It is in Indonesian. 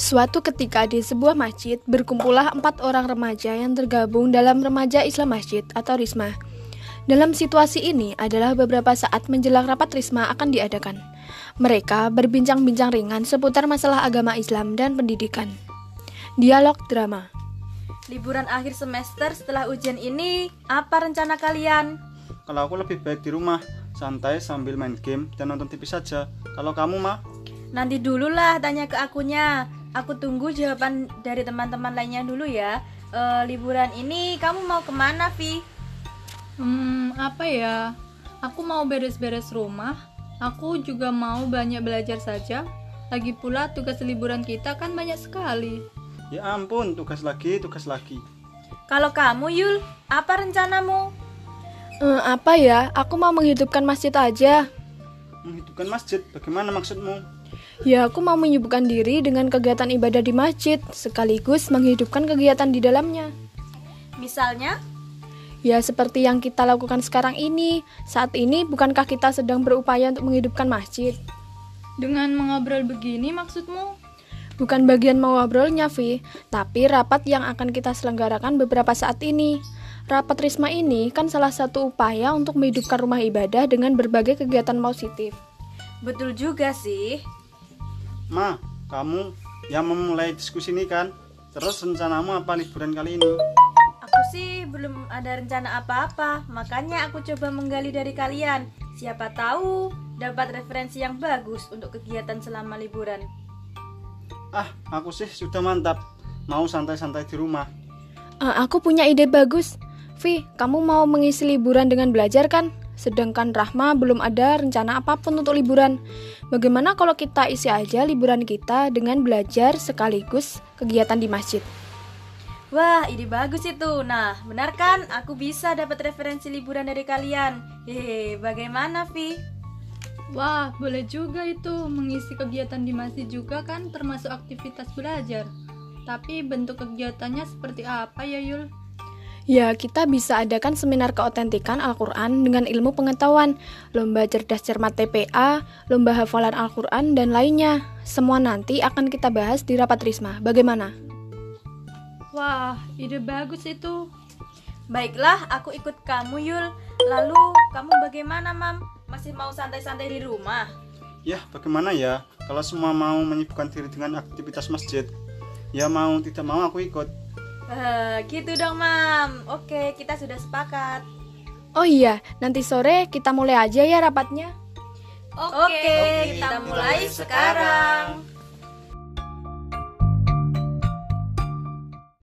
Suatu ketika di sebuah masjid berkumpullah empat orang remaja yang tergabung dalam remaja Islam Masjid atau Risma. Dalam situasi ini adalah beberapa saat menjelang rapat Risma akan diadakan. Mereka berbincang-bincang ringan seputar masalah agama Islam dan pendidikan. Dialog drama. Liburan akhir semester setelah ujian ini, apa rencana kalian? Kalau aku lebih baik di rumah, santai sambil main game dan nonton TV saja. Kalau kamu mah, Nanti dululah tanya ke akunya. Aku tunggu jawaban dari teman-teman lainnya dulu ya. Eh, liburan ini kamu mau ke mana, Vi? Hmm, apa ya? Aku mau beres-beres rumah. Aku juga mau banyak belajar saja. Lagi pula tugas liburan kita kan banyak sekali. ya ampun, tugas lagi, tugas lagi. Kalau kamu, Yul, apa rencanamu? Eh, apa ya? Aku mau menghidupkan masjid aja. Menghidupkan masjid, bagaimana maksudmu? Ya, aku mau menyibukkan diri dengan kegiatan ibadah di masjid, sekaligus menghidupkan kegiatan di dalamnya. Misalnya, Ya, seperti yang kita lakukan sekarang ini. Saat ini, bukankah kita sedang berupaya untuk menghidupkan masjid? Dengan mengobrol begini maksudmu? Bukan bagian mengobrolnya, Vi, tapi rapat yang akan kita selenggarakan beberapa saat ini. Rapat Risma ini kan salah satu upaya untuk menghidupkan rumah ibadah dengan berbagai kegiatan positif. betul juga sih. Ma, kamu yang memulai diskusi ini kan? Terus rencanamu apa liburan kali ini? Aku sih belum ada rencana apa-apa, makanya aku coba menggali dari kalian. Siapa tahu dapat referensi yang bagus untuk kegiatan selama liburan. Ah, aku sih sudah mantap. Mau santai-santai di rumah. Eh, aku punya ide bagus. Vi, kamu mau mengisi liburan dengan belajar kan? Sedangkan Rahma belum ada rencana apa pun untuk liburan. Bagaimana kalau kita isi aja liburan kita dengan belajar sekaligus kegiatan di masjid? Wah, ide bagus itu. Nah, benar kan? Aku bisa dapat referensi liburan dari kalian. Hehe, bagaimana, Vi? Wah, boleh juga itu mengisi kegiatan di masjid juga kan termasuk aktivitas belajar. Tapi bentuk kegiatannya seperti apa ya Yul? Ya, kita bisa adakan seminar keotentikan Al-Quran dengan ilmu pengetahuan, lomba cerdas cermat TPA, lomba hafalan Al-Quran, dan lainnya. Semua nanti akan kita bahas di rapat Risma. Bagaimana? Wah, ide bagus itu. Baiklah, aku ikut kamu, Yul. Lalu, kamu bagaimana, Mam? Masih mau santai-santai di rumah? Ya, bagaimana ya? Kalau semua mau menyibukkan diri dengan aktivitas masjid, ya mau tidak mau aku ikut. Eh, gitu dong, Mam. Oke, kita sudah sepakat. Oh iya, nanti sore kita mulai aja ya rapatnya. Oke, kita mulai sekarang.